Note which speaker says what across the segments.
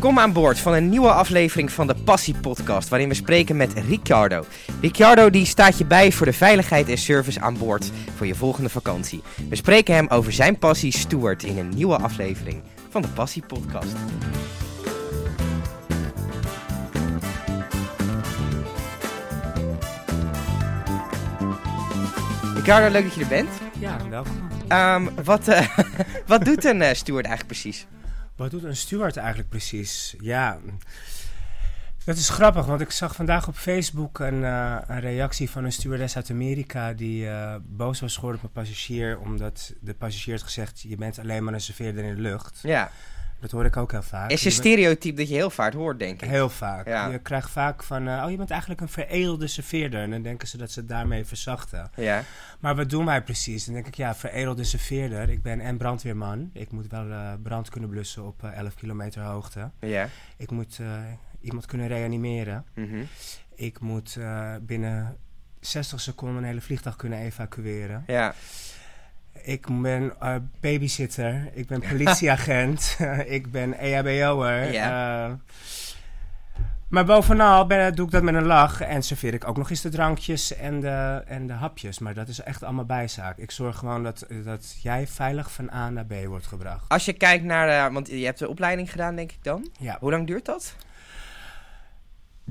Speaker 1: Kom aan boord van een nieuwe aflevering van de Passie Podcast, waarin we spreken met Ricciardo. Ricciardo die staat je bij voor de veiligheid en service aan boord voor je volgende vakantie. We spreken hem over zijn passie steward in een nieuwe aflevering van de Passie Podcast. Ricciardo, leuk dat je er bent.
Speaker 2: Ja, welkom.
Speaker 1: Ehm, wat, eh, wat doet een steward eigenlijk precies?
Speaker 2: Wat doet een steward eigenlijk precies? Ja, dat is grappig, want ik zag vandaag op Facebook een, eh, een reactie van een stewardess uit Amerika die eh, boos was geworden op een passagier, omdat de passagier had gezegd, je bent alleen maar een serveerder in de lucht.
Speaker 1: Ja,
Speaker 2: Dat hoor ik ook heel vaak.
Speaker 1: is
Speaker 2: Je
Speaker 1: een stereotype dat je heel vaak hoort, denk ik.
Speaker 2: Heel vaak.
Speaker 1: Ja.
Speaker 2: Je krijgt vaak van, eh, oh je bent eigenlijk een veredelde serveerder. En dan denken ze dat ze het daarmee verzachten.
Speaker 1: Ja,
Speaker 2: Maar wat doen wij precies? Dan denk ik, ja, veredelde serveerder. Ik ben en brandweerman. Ik moet wel eh, brand kunnen blussen op eh, 11 kilometer hoogte.
Speaker 1: ja.
Speaker 2: Ik moet eh, iemand kunnen reanimeren.
Speaker 1: mhm.
Speaker 2: Ik moet eh, binnen 60 seconden een hele vliegtuig kunnen evacueren.
Speaker 1: Ja,
Speaker 2: Ik ben eh, babysitter. Ik ben politieagent. ik ben EHBO'er.
Speaker 1: Ja.
Speaker 2: eh, maar bovenal ben, doe ik dat met een lach. En serveer ik ook nog eens de drankjes en de, en de hapjes. Maar dat is echt allemaal bijzaak. Ik zorg gewoon dat, dat jij veilig van A naar B wordt gebracht.
Speaker 1: Als je kijkt naar, eh, want je hebt de opleiding gedaan, denk ik dan.
Speaker 2: Ja.
Speaker 1: Hoe lang duurt dat?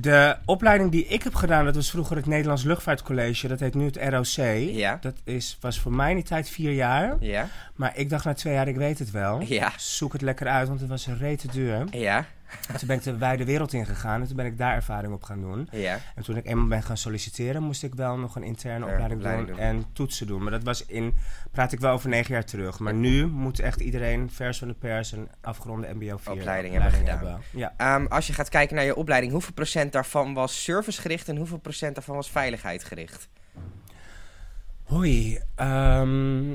Speaker 2: De opleiding die ik heb gedaan, dat was vroeger het Nederlands Luchtvaartcollege. Dat heet nu het ROC.
Speaker 1: Ja.
Speaker 2: Dat is, was voor mij in die tijd vier jaar.
Speaker 1: Ja,
Speaker 2: Maar ik dacht na twee jaar, ik weet het wel.
Speaker 1: Ja.
Speaker 2: Zoek het lekker uit, want het was rete duur.
Speaker 1: ja,
Speaker 2: En toen ben ik de wijde wereld ingegaan en toen ben ik daar ervaring op gaan doen.
Speaker 1: ja.
Speaker 2: En toen ik eenmaal ben gaan solliciteren, moest ik wel nog een interne
Speaker 1: Ja,
Speaker 2: opleiding, doen, en toetsen doen. Maar dat was in, praat ik wel over negen jaar terug. Maar nu moet echt iedereen vers van de pers een afgeronde mbo 4
Speaker 1: Opleiding hebben gedaan.
Speaker 2: Ja.
Speaker 1: Ehm, als je gaat kijken naar je opleiding, hoeveel procent daarvan was servicegericht en hoeveel procent daarvan was veiligheidsgericht?
Speaker 2: Hoi. ehm,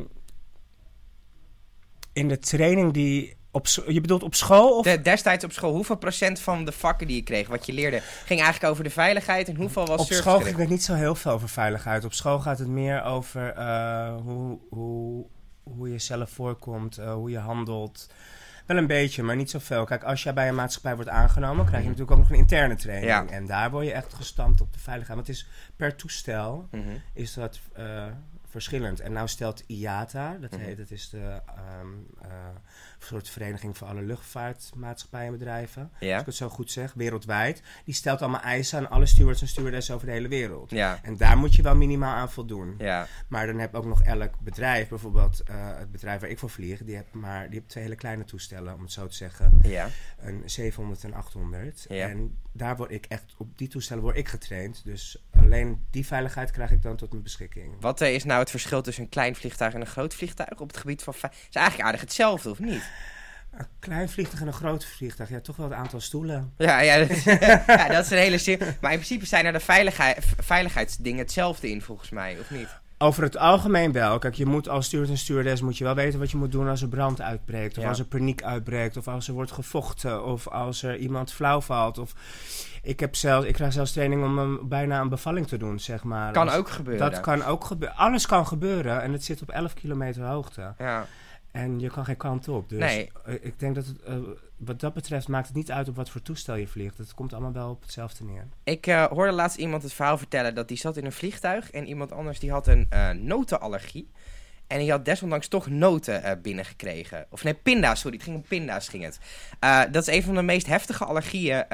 Speaker 2: in de training die... Op, je bedoelt op school? Of
Speaker 1: De, destijds op school, hoeveel procent van de vakken die je kreeg, wat je leerde, ging eigenlijk over de veiligheid en hoeveel was
Speaker 2: op school ging het niet zo heel veel over veiligheid. Op school gaat het meer over eh, hoe, hoe, hoe je zelf voorkomt, eh, hoe je handelt. Wel een beetje, maar niet zoveel. Kijk, als jij bij een maatschappij wordt aangenomen, krijg je natuurlijk ook nog een interne training.
Speaker 1: Ja.
Speaker 2: En daar word je echt gestampt op de veiligheid. Want het is per toestel
Speaker 1: Mhm.
Speaker 2: is dat eh, verschillend. En nou stelt IATA, dat
Speaker 1: Mhm.
Speaker 2: heet, dat is de ehm, eh, soort vereniging voor alle luchtvaartmaatschappijen en bedrijven. Als ik het zo goed zeg, wereldwijd. Die stelt allemaal eisen aan alle stewards en stewardessen over de hele wereld.
Speaker 1: ja,
Speaker 2: En daar moet je wel minimaal aan voldoen.
Speaker 1: ja,
Speaker 2: Maar dan heb ook nog elk bedrijf, bijvoorbeeld eh, het bedrijf waar ik voor vlieg, die heeft maar die heeft twee hele kleine toestellen, om het zo te zeggen.
Speaker 1: ja.
Speaker 2: Een 700 en 800.
Speaker 1: Ja.
Speaker 2: En daar word ik echt, op die toestellen word ik getraind. Dus alleen die veiligheid krijg ik dan tot mijn beschikking.
Speaker 1: Wat eh, is nou het verschil tussen een klein vliegtuig en een groot vliegtuig op het gebied van... vei- is eigenlijk aardig hetzelfde, of niet?
Speaker 2: Een klein vliegtuig en een groot vliegtuig, ja, toch wel het aantal stoelen.
Speaker 1: Ja, ja, dat, ja, dat is een hele serie. Maar in principe zijn er de veiligheid, veiligheidsdingen hetzelfde in, volgens mij, of niet?
Speaker 2: Over het algemeen wel. Kijk, je moet als steward en stewardess moet je wel weten wat je moet doen als er brand uitbreekt. Of
Speaker 1: Ja.
Speaker 2: als er paniek uitbreekt. Of als er wordt gevochten. Of als er iemand flauw valt. Of ik, heb zelfs, ik krijg zelfs training om een, bijna een bevalling te doen, zeg maar.
Speaker 1: Kan
Speaker 2: Als-
Speaker 1: ook gebeuren.
Speaker 2: Dat kan ook gebeuren. Alles kan gebeuren. En het zit op 11 kilometer hoogte.
Speaker 1: Ja.
Speaker 2: En je kan geen kant op. Dus
Speaker 1: Nee.
Speaker 2: eh, ik denk dat het, eh, wat dat betreft maakt het niet uit op wat voor toestel je vliegt. Het komt allemaal wel op hetzelfde neer.
Speaker 1: Ik eh, hoorde laatst iemand het verhaal vertellen dat die zat in een vliegtuig en iemand anders die had een notenallergie. En die had desondanks toch noten binnengekregen. Of nee, pinda's, sorry. Het ging om pinda's, ging het. Dat is een van de meest heftige allergieën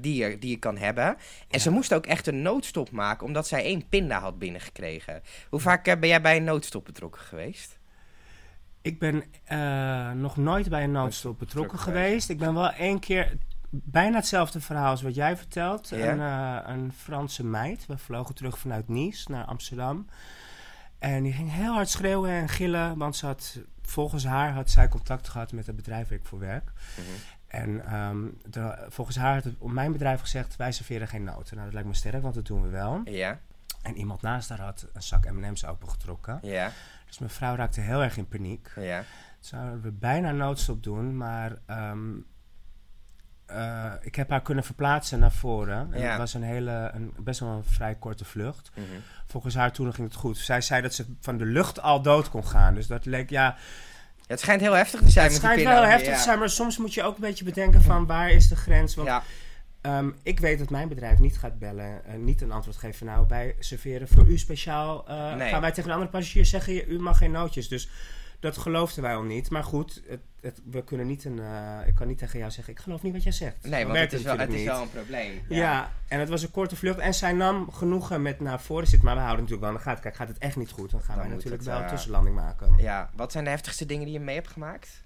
Speaker 1: die, je, die je kan hebben. En
Speaker 2: Ja.
Speaker 1: ze moest ook echt een noodstop maken, omdat zij één pinda had binnengekregen. Hoe vaak ben jij bij een noodstop betrokken geweest?
Speaker 2: Ik ben eh, nog nooit bij een noodstop betrokken geweest. Ik ben wel één keer bijna hetzelfde verhaal als wat jij vertelt.
Speaker 1: Ja?
Speaker 2: Een, eh, een Franse meid. We vlogen terug vanuit Nice naar Amsterdam. En die ging heel hard schreeuwen en gillen. Want ze had, volgens haar had zij contact gehad met het bedrijf waar ik voor werk. En ehm, de- volgens haar had het op mijn bedrijf gezegd: wij serveren geen noten. Nou, dat lijkt me sterk, want dat doen we wel.
Speaker 1: Ja,
Speaker 2: En iemand naast haar had een zak MM's opengetrokken.
Speaker 1: ja,
Speaker 2: Dus mijn vrouw raakte heel erg in paniek.
Speaker 1: ja.
Speaker 2: Zouden we bijna noodstop doen, maar ehm, eh, ik heb haar kunnen verplaatsen naar voren. En
Speaker 1: Ja.
Speaker 2: Het was een hele, een, best wel een vrij korte vlucht.
Speaker 1: Mhm.
Speaker 2: Volgens haar toen ging het goed. Zij zei dat ze van de lucht al dood kon gaan. Dus dat leek, ja,
Speaker 1: het schijnt heel heftig te zijn
Speaker 2: het
Speaker 1: met
Speaker 2: schijnt wel heftig
Speaker 1: ja.
Speaker 2: te zijn, maar soms moet je ook een beetje bedenken van waar is de grens. Want
Speaker 1: Ja,
Speaker 2: ehm, ik weet dat mijn bedrijf niet gaat bellen en niet een antwoord geven. Nou, wij serveren voor u speciaal. eh,
Speaker 1: Nee.
Speaker 2: Gaan wij tegen een andere passagier zeggen, u mag geen nootjes. Dus dat geloofden wij al niet. Maar goed, het, het, we kunnen niet een, eh, ik kan niet tegen jou zeggen, ik geloof niet wat jij zegt.
Speaker 1: nee, want het is, wel, het is wel een probleem.
Speaker 2: Ja. en het was een korte vlucht. En zij nam genoegen met naar voren zitten. Maar we houden natuurlijk wel in de gaten. Kijk, gaat het echt niet goed, dan gaan
Speaker 1: Dan
Speaker 2: wij natuurlijk wel
Speaker 1: eh,
Speaker 2: een tussenlanding maken.
Speaker 1: Ja, wat zijn de heftigste dingen die je mee hebt gemaakt?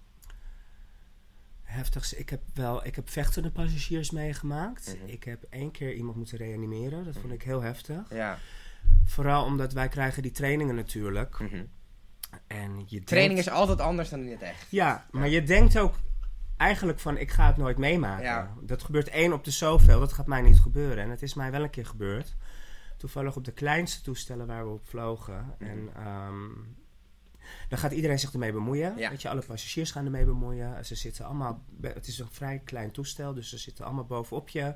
Speaker 2: Heftigste. Ik heb wel, ik heb vechtende passagiers meegemaakt.
Speaker 1: Mhm.
Speaker 2: Ik heb één keer iemand moeten reanimeren. Dat vond ik heel heftig.
Speaker 1: Ja.
Speaker 2: Vooral omdat wij krijgen die trainingen natuurlijk.
Speaker 1: Mhm.
Speaker 2: En je denkt-
Speaker 1: Training is altijd anders dan in het echt.
Speaker 2: Ja, maar je denkt ook eigenlijk van ik ga het nooit meemaken.
Speaker 1: Ja.
Speaker 2: Dat gebeurt één op de zoveel. Dat gaat mij niet gebeuren. En het is mij wel een keer gebeurd. Toevallig op de kleinste toestellen waar we op vlogen.
Speaker 1: Mhm.
Speaker 2: En ehm, dan gaat iedereen zich ermee bemoeien.
Speaker 1: Ja.
Speaker 2: Weet je, alle passagiers gaan ermee bemoeien. Ze zitten allemaal, het is een vrij klein toestel, dus ze zitten allemaal bovenop je.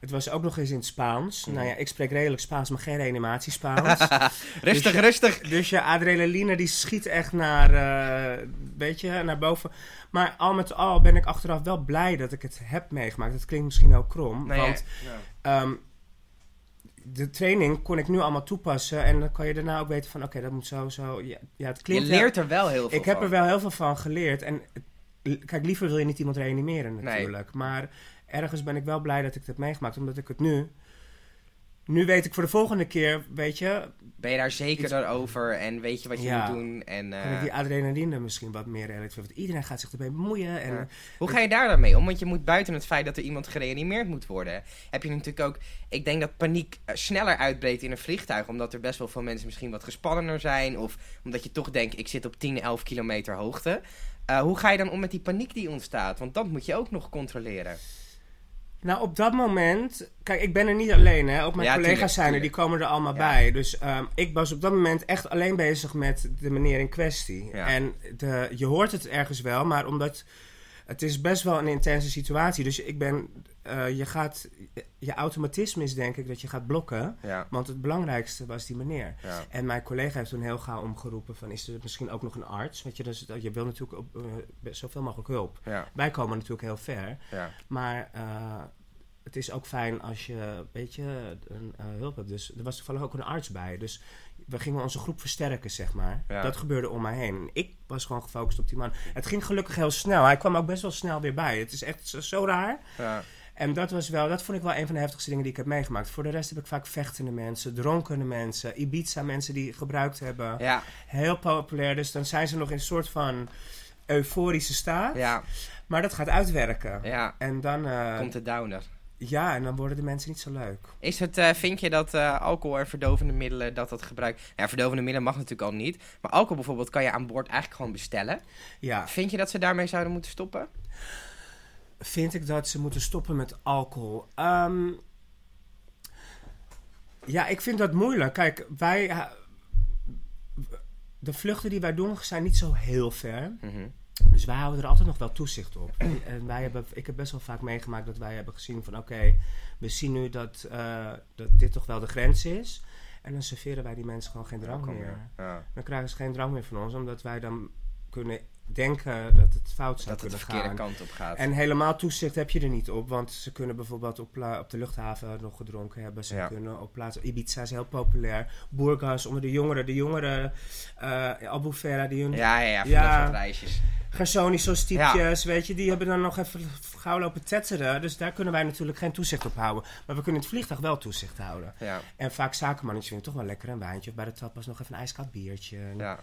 Speaker 2: Het was ook nog eens in het Spaans.
Speaker 1: Mhm.
Speaker 2: Nou ja, ik spreek redelijk Spaans, maar geen reanimatie Spaans.
Speaker 1: Rustig, rustig.
Speaker 2: Dus je adrenaline die schiet echt naar, eh weet je, naar boven. Maar al met al ben ik achteraf wel blij dat ik het heb meegemaakt. Dat klinkt misschien ook krom.
Speaker 1: Nee,
Speaker 2: want
Speaker 1: ja.
Speaker 2: ehm, de training kon ik nu allemaal toepassen. En dan kan je daarna ook weten van, oké, dat moet zo, zo. Ja, ja het
Speaker 1: je
Speaker 2: klinkt wel-
Speaker 1: leert er wel heel veel
Speaker 2: Ik heb
Speaker 1: van.
Speaker 2: er wel heel veel van geleerd. En kijk, liever wil je niet iemand reanimeren natuurlijk. Maar ergens ben ik wel blij dat ik het heb meegemaakt. Omdat ik het nu... Nu weet ik voor de volgende keer, weet je,
Speaker 1: Ben je daar zeker
Speaker 2: Iets-
Speaker 1: over en weet je wat je
Speaker 2: Ja.
Speaker 1: moet doen? En,
Speaker 2: kan
Speaker 1: eh,
Speaker 2: ik die adrenaline misschien wat meer. Want iedereen gaat zich ermee bemoeien. En,
Speaker 1: Ja. Hoe ga je daar dan mee om? Want je moet buiten het feit dat er iemand gereanimeerd moet worden, heb je natuurlijk ook. Ik denk dat paniek eh, sneller uitbreekt in een vliegtuig, omdat er best wel veel mensen misschien wat gespannener zijn, of omdat je toch denkt: ik zit op 10, 11 kilometer hoogte. Eh, hoe ga je dan om met die paniek die ontstaat? Want dat moet je ook nog controleren.
Speaker 2: Nou, op dat moment... Kijk, ik ben er niet alleen, hè. Ook mijn
Speaker 1: Ja,
Speaker 2: collega's zijn er, die komen er allemaal
Speaker 1: Ja.
Speaker 2: bij. Dus ehm, ik was op dat moment echt alleen bezig met de meneer in kwestie.
Speaker 1: Ja.
Speaker 2: En de, je hoort het ergens wel, maar omdat... Het is best wel een intense situatie. Dus ik ben... eh, je gaat... Je automatisme is denk ik dat je gaat blokken.
Speaker 1: Ja,
Speaker 2: Want het belangrijkste was die meneer.
Speaker 1: ja.
Speaker 2: En mijn collega heeft toen heel gauw omgeroepen van... Is er misschien ook nog een arts? Weet je, dus, je wil natuurlijk op, eh, zoveel mogelijk hulp.
Speaker 1: ja,
Speaker 2: Wij komen natuurlijk heel ver. Maar eh, het is ook fijn als je weet je, een hulp hebt. Dus er was toevallig ook een arts bij. Dus we gingen onze groep versterken, zeg maar.
Speaker 1: Ja.
Speaker 2: Dat gebeurde om mij heen. En ik was gewoon gefocust op die man. Het ging gelukkig heel snel. Hij kwam ook best wel snel weer bij. Het is echt zo, zo raar.
Speaker 1: ja.
Speaker 2: En dat was wel, dat vond ik wel een van de heftigste dingen die ik heb meegemaakt. Voor de rest heb ik vaak vechtende mensen, dronkene mensen, Ibiza mensen die gebruikt hebben.
Speaker 1: ja,
Speaker 2: Heel populair. Dus dan zijn ze nog in een soort van euforische staat.
Speaker 1: ja,
Speaker 2: Maar dat gaat uitwerken.
Speaker 1: ja.
Speaker 2: En dan, eh,
Speaker 1: Komt de downer.
Speaker 2: Ja, en dan worden de mensen niet zo leuk.
Speaker 1: Is het, eh, vind je dat eh, alcohol en verdovende middelen, dat dat gebruik... Ja, verdovende middelen mag natuurlijk al niet. Maar alcohol bijvoorbeeld kan je aan boord eigenlijk gewoon bestellen.
Speaker 2: Ja,
Speaker 1: Vind je dat ze daarmee zouden moeten stoppen?
Speaker 2: vind ik dat ze moeten stoppen met alcohol? Ehm, ja, ik vind dat moeilijk. Kijk, wij. eh, De vluchten die wij doen zijn niet zo heel ver.
Speaker 1: Mhm.
Speaker 2: Dus wij houden er altijd nog wel toezicht op. en wij hebben, ik heb best wel vaak meegemaakt dat wij hebben gezien van... oké, we zien nu dat, eh, dat dit toch wel de grens is. En dan serveren wij die mensen gewoon geen drank meer.
Speaker 1: Ja.
Speaker 2: Dan krijgen ze geen drank meer van ons, omdat wij dan kunnen denken dat het fout zou
Speaker 1: Dat het de
Speaker 2: kunnen
Speaker 1: verkeerde
Speaker 2: gaan.
Speaker 1: kant op gaat.
Speaker 2: En helemaal toezicht heb je er niet op, want ze kunnen bijvoorbeeld op, op de luchthaven nog gedronken hebben. Ze
Speaker 1: Ja.
Speaker 2: kunnen op plaatsen. Ibiza is heel populair. Boergas onder de jongeren. De jongeren, eh Albufeira, die hun
Speaker 1: ja, ja, ja,
Speaker 2: Ja.
Speaker 1: dat soort reisjes.
Speaker 2: Typjes, weet je, die hebben dan nog even gauw lopen tetteren. Dus daar kunnen wij natuurlijk geen toezicht op houden. Maar we kunnen het vliegtuig wel toezicht houden.
Speaker 1: Ja,
Speaker 2: En vaak zakenmannetjes vinden toch wel lekker een wijntje. Of bij de tapas nog even een ijskoud biertje.
Speaker 1: Ja.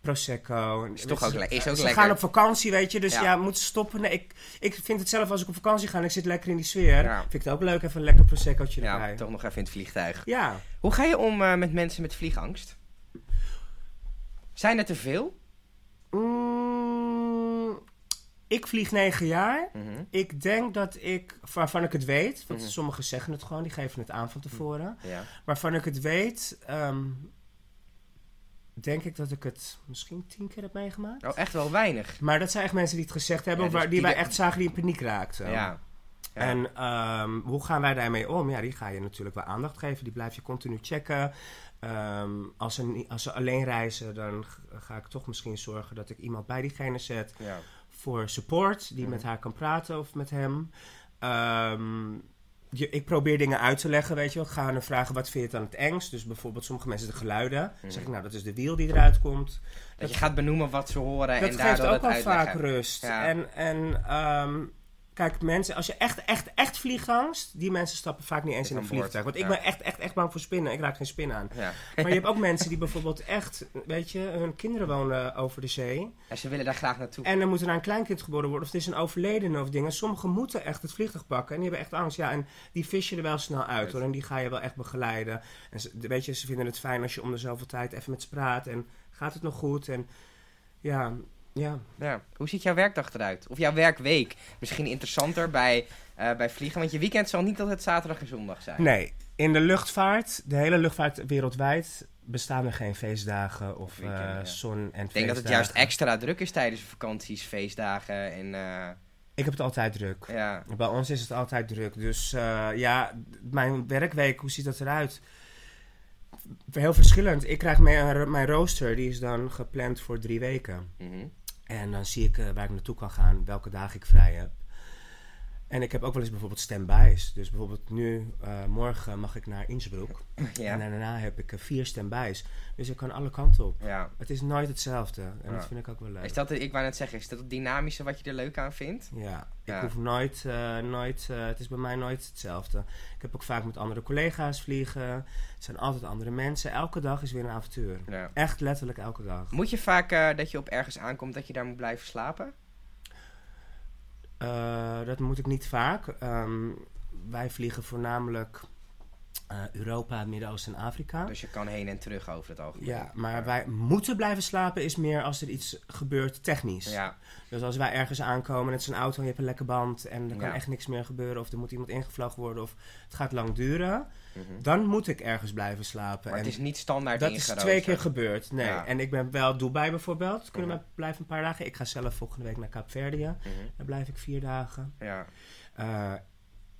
Speaker 2: Prosecco.
Speaker 1: Is toch ook le- is ook
Speaker 2: ze
Speaker 1: lekker.
Speaker 2: gaan op vakantie, weet je. Dus
Speaker 1: Ja.
Speaker 2: ja, moeten stoppen. Nee, ik, ik vind het zelf als ik op vakantie ga en ik zit lekker in die sfeer.
Speaker 1: Ja.
Speaker 2: Vind ik het ook leuk, even een lekker Proseccootje
Speaker 1: ja,
Speaker 2: erbij.
Speaker 1: toch nog even in het vliegtuig.
Speaker 2: Ja.
Speaker 1: Hoe ga je om eh, met mensen met vliegangst? Zijn er te veel?
Speaker 2: Mm, ik vlieg negen jaar.
Speaker 1: Mhm.
Speaker 2: Ik denk dat ik, waarvan ik het weet, want
Speaker 1: Mhm.
Speaker 2: sommigen zeggen het gewoon, die geven het aan van tevoren.
Speaker 1: Ja.
Speaker 2: Waarvan ik het weet, ehm, denk ik dat ik het misschien tien keer heb meegemaakt.
Speaker 1: Oh, echt wel weinig.
Speaker 2: Maar dat zijn echt mensen die het gezegd hebben,
Speaker 1: Ja,
Speaker 2: of
Speaker 1: dus
Speaker 2: waar, die,
Speaker 1: die
Speaker 2: wij echt zagen die in paniek raakten.
Speaker 1: Ja. Ja.
Speaker 2: En ehm, hoe gaan wij daarmee om? Ja, die ga je natuurlijk wel aandacht geven. Die blijf je continu checken. Ehm, als, ze, als ze alleen reizen, dan ga ik toch misschien zorgen dat ik iemand bij diegene zet
Speaker 1: Ja.
Speaker 2: voor support, die
Speaker 1: Mhm.
Speaker 2: met haar kan praten of met hem. Ehm, je, ik probeer dingen uit te leggen, weet je wel. Ik ga haar vragen, wat vind je het aan het engst? Dus bijvoorbeeld sommige mensen de geluiden. Dan
Speaker 1: Mhm.
Speaker 2: zeg ik, nou, dat is de wiel die eruit komt.
Speaker 1: Dat je gaat benoemen wat ze horen
Speaker 2: Dat
Speaker 1: en
Speaker 2: geeft
Speaker 1: daardoor
Speaker 2: ook
Speaker 1: het
Speaker 2: wel
Speaker 1: uitleggen.
Speaker 2: vaak rust.
Speaker 1: Ja.
Speaker 2: En, en ehm, kijk, mensen, als je echt, echt, echt vliegangst, die mensen stappen vaak niet eens in een vliegtuig. Want ik ben echt, echt, echt bang voor spinnen. Ik raak geen spin aan.
Speaker 1: Ja.
Speaker 2: Maar je hebt ook mensen die bijvoorbeeld echt, weet je, hun kinderen wonen over de zee.
Speaker 1: En ze willen daar graag naartoe.
Speaker 2: En dan moet er een kleinkind geboren worden, of het is een overledene of dingen. Sommigen moeten echt het vliegtuig pakken en die hebben echt angst. Ja, en die vis je er wel snel uit hoor. En die ga je wel echt begeleiden. En ze, weet je, ze vinden het fijn als je om de zoveel tijd even met ze praat. En gaat het nog goed? En ja, ja.
Speaker 1: Ja. Hoe ziet jouw werkdag eruit? Of jouw werkweek? Misschien interessanter bij, eh, bij vliegen, want je weekend zal niet altijd zaterdag en zondag zijn.
Speaker 2: Nee, in de luchtvaart, de hele luchtvaart wereldwijd, bestaan er geen feestdagen of eh, zon en
Speaker 1: Ik denk dat
Speaker 2: feestdagen.
Speaker 1: het juist extra druk is tijdens vakanties, feestdagen en eh,
Speaker 2: Ik heb het altijd druk.
Speaker 1: ja.
Speaker 2: Bij ons is het altijd druk. Dus ja, mijn werkweek, hoe ziet dat eruit? Heel verschillend. Ik krijg mijn, mijn rooster, die is dan gepland voor drie weken.
Speaker 1: Mhm.
Speaker 2: En dan zie ik eh, waar ik naartoe kan gaan, welke dagen ik vrij heb. En ik heb ook wel eens bijvoorbeeld stand-bys. Dus bijvoorbeeld nu, eh, morgen mag ik naar Innsbruck.
Speaker 1: ja.
Speaker 2: En daarna heb ik eh, vier stand-bys. Dus ik kan alle kanten op.
Speaker 1: ja.
Speaker 2: Het is nooit hetzelfde. En
Speaker 1: Ja.
Speaker 2: dat vind ik ook wel leuk.
Speaker 1: Is dat, ik wou net zeggen, is dat het dynamische wat je er leuk aan vindt?
Speaker 2: Ja, ik hoef nooit, eh, nooit het is bij mij nooit hetzelfde. Ik heb ook vaak met andere collega's vliegen. Het zijn altijd andere mensen. Elke dag is weer een avontuur.
Speaker 1: Ja.
Speaker 2: Echt letterlijk elke dag.
Speaker 1: Moet je vaak dat je op ergens aankomt dat je daar moet blijven slapen?
Speaker 2: Eh, dat moet ik niet vaak. Ehm, wij vliegen voornamelijk eh, Europa, Midden-Oosten en Afrika.
Speaker 1: Dus je kan heen en terug over het algemeen.
Speaker 2: Ja, maar wij moeten blijven slapen is meer als er iets gebeurt technisch.
Speaker 1: Ja,
Speaker 2: Dus als wij ergens aankomen, het is een auto en je hebt een lekke band en er kan
Speaker 1: Ja.
Speaker 2: echt niks meer gebeuren of er moet iemand ingevlogen worden of het gaat lang duren,
Speaker 1: mhm.
Speaker 2: dan moet ik ergens blijven slapen.
Speaker 1: maar het is niet standaard
Speaker 2: dat is twee keer gebeurd. Nee.
Speaker 1: Ja.
Speaker 2: En ik ben wel Dubai bijvoorbeeld. Kunnen
Speaker 1: Mhm.
Speaker 2: we blijven een paar dagen. Ik ga zelf volgende week naar Kaapverdië.
Speaker 1: Mhm.
Speaker 2: Daar blijf ik vier dagen.
Speaker 1: Ja,
Speaker 2: Eh,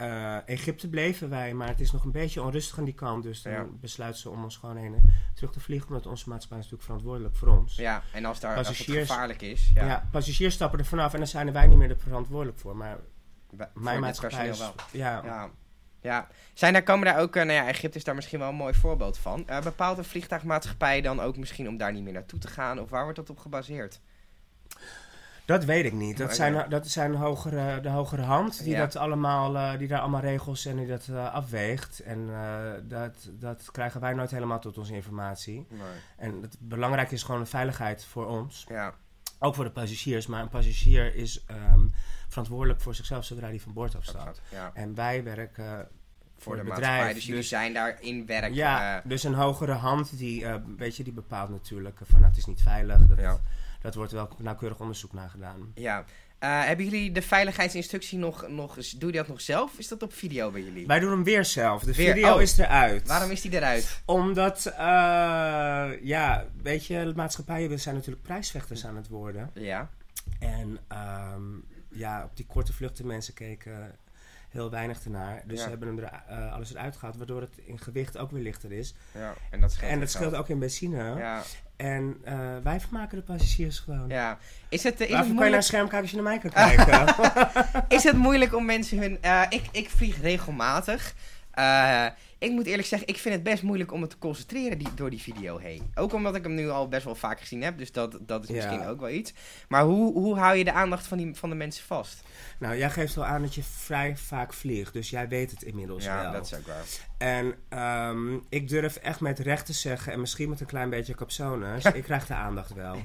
Speaker 2: eh, Egypte bleven wij, maar het is nog een beetje onrustig aan die kant. Dus dan
Speaker 1: Ja.
Speaker 2: besluiten ze om ons gewoon heen terug te vliegen. Omdat onze maatschappij is natuurlijk verantwoordelijk voor ons.
Speaker 1: ja. en als, daar, als het gevaarlijk is, ja,
Speaker 2: Ja. passagiers stappen er vanaf en dan zijn er wij niet meer er verantwoordelijk voor. Maar
Speaker 1: bij-
Speaker 2: mijn maatschappij is...
Speaker 1: wel.
Speaker 2: Ja,
Speaker 1: Ja. ja. Zijn daar, komen daar ook, eh, nou ja, Egypte is daar misschien wel een mooi voorbeeld van. Eh bepaalt een vliegtuigmaatschappij dan ook misschien om daar niet meer naartoe te gaan? Of waar wordt dat op gebaseerd?
Speaker 2: Dat weet ik niet. Dat zijn, dat zijn hogere, de hogere hand die,
Speaker 1: Ja.
Speaker 2: dat allemaal, eh, die daar allemaal regels en die dat eh, afweegt. En eh, dat, dat krijgen wij nooit helemaal tot onze informatie. En het belangrijke is gewoon de veiligheid voor ons.
Speaker 1: Ja,
Speaker 2: Ook voor de passagiers. Maar een passagier is ehm, verantwoordelijk voor zichzelf zodra hij van boord.
Speaker 1: Ja.
Speaker 2: En wij werken
Speaker 1: Voor de
Speaker 2: het
Speaker 1: maatschappij. Dus jullie
Speaker 2: Dus-
Speaker 1: zijn daar in werk.
Speaker 2: ja, dus een hogere hand die, weet je, die bepaalt natuurlijk van nou, het is niet veilig. Dat,
Speaker 1: Ja.
Speaker 2: Dat wordt wel nauwkeurig onderzoek naar gedaan.
Speaker 1: ja. Eh, hebben jullie de veiligheidsinstructie nog, nog... eens- Doe je dat nog zelf? Is dat op video bij jullie?
Speaker 2: Wij doen hem weer zelf. De
Speaker 1: Weer?
Speaker 2: video
Speaker 1: Oh.
Speaker 2: is eruit.
Speaker 1: Waarom is die eruit?
Speaker 2: Omdat, eh, ja, weet je, de maatschappijen zijn natuurlijk prijsvechters aan het worden.
Speaker 1: Ja.
Speaker 2: En ehm, ja, op die korte vluchten mensen keken heel weinig ernaar. Dus
Speaker 1: Ja.
Speaker 2: ze hebben hem er, eh, alles eruit gehaald, waardoor het in gewicht ook weer lichter is.
Speaker 1: ja. En dat scheelt.
Speaker 2: en dat scheelt ook in benzine.
Speaker 1: Ja.
Speaker 2: En eh, wij vermaken de passagiers gewoon.
Speaker 1: ja. Is het, eh, is het
Speaker 2: kan je naar
Speaker 1: moeilijk...
Speaker 2: scherm kijken als je naar mij kan kijken?
Speaker 1: Is het moeilijk om mensen hun... eh, ik, ik vlieg regelmatig. Eh, ik moet eerlijk zeggen, ik vind het best moeilijk om me te concentreren die, door die video heen. Ook omdat ik hem nu al best wel vaak gezien heb, dus dat, dat is
Speaker 2: Ja.
Speaker 1: misschien ook wel iets. Maar hoe, hoe hou je de aandacht van, die, van de mensen vast?
Speaker 2: nou, jij geeft wel aan dat je vrij vaak vliegt. Dus jij weet het inmiddels
Speaker 1: ja,
Speaker 2: wel.
Speaker 1: dat is ook waar.
Speaker 2: En ehm, ik durf echt met recht te zeggen, en misschien met een klein beetje capsones, ik krijg de aandacht wel.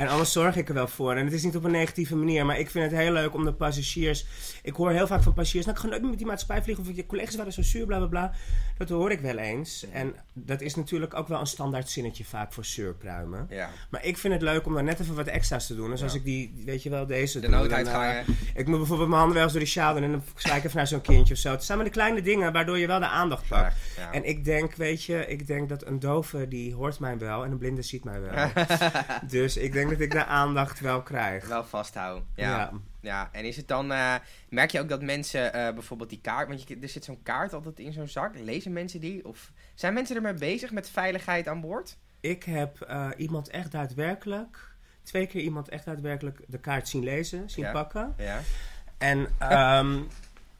Speaker 2: en anders zorg ik er wel voor. En het is niet op een negatieve manier, maar ik vind het heel leuk om de passagiers... Ik hoor heel vaak van passagiers, nou ik ga nooit meer met die maatschappij vliegen, of je collega's waren zo zuur, bla bla bla. Dat hoor ik wel eens. En dat is natuurlijk ook wel een standaard zinnetje vaak voor surpruimen.
Speaker 1: Ja,
Speaker 2: Maar ik vind het leuk om daar net even wat extra's te doen. Dus
Speaker 1: Ja.
Speaker 2: als ik die, weet je wel, deze
Speaker 1: de
Speaker 2: doe, dan, eh, ik moet bijvoorbeeld mijn handen wel eens door die sjaal doen en dan zwaai ik even naar zo'n kindje of zo. Het zijn maar de kleine dingen waardoor je wel de aandacht pakt.
Speaker 1: Ja.
Speaker 2: En ik denk, weet je, ik denk dat een dove die hoort mij wel en een blinde ziet mij wel. dus ik denk dat ik de aandacht wel krijg.
Speaker 1: Wel vasthouden. Ja.
Speaker 2: ja.
Speaker 1: Ja, en is het dan, eh, merk je ook dat mensen eh, bijvoorbeeld die kaart, want je, er zit zo'n kaart altijd in zo'n zak, lezen mensen die? Of zijn mensen ermee bezig met veiligheid aan boord?
Speaker 2: Ik heb eh, iemand echt daadwerkelijk, twee keer iemand echt daadwerkelijk de kaart zien lezen, zien
Speaker 1: Ja.
Speaker 2: pakken.
Speaker 1: Ja.
Speaker 2: En ehm,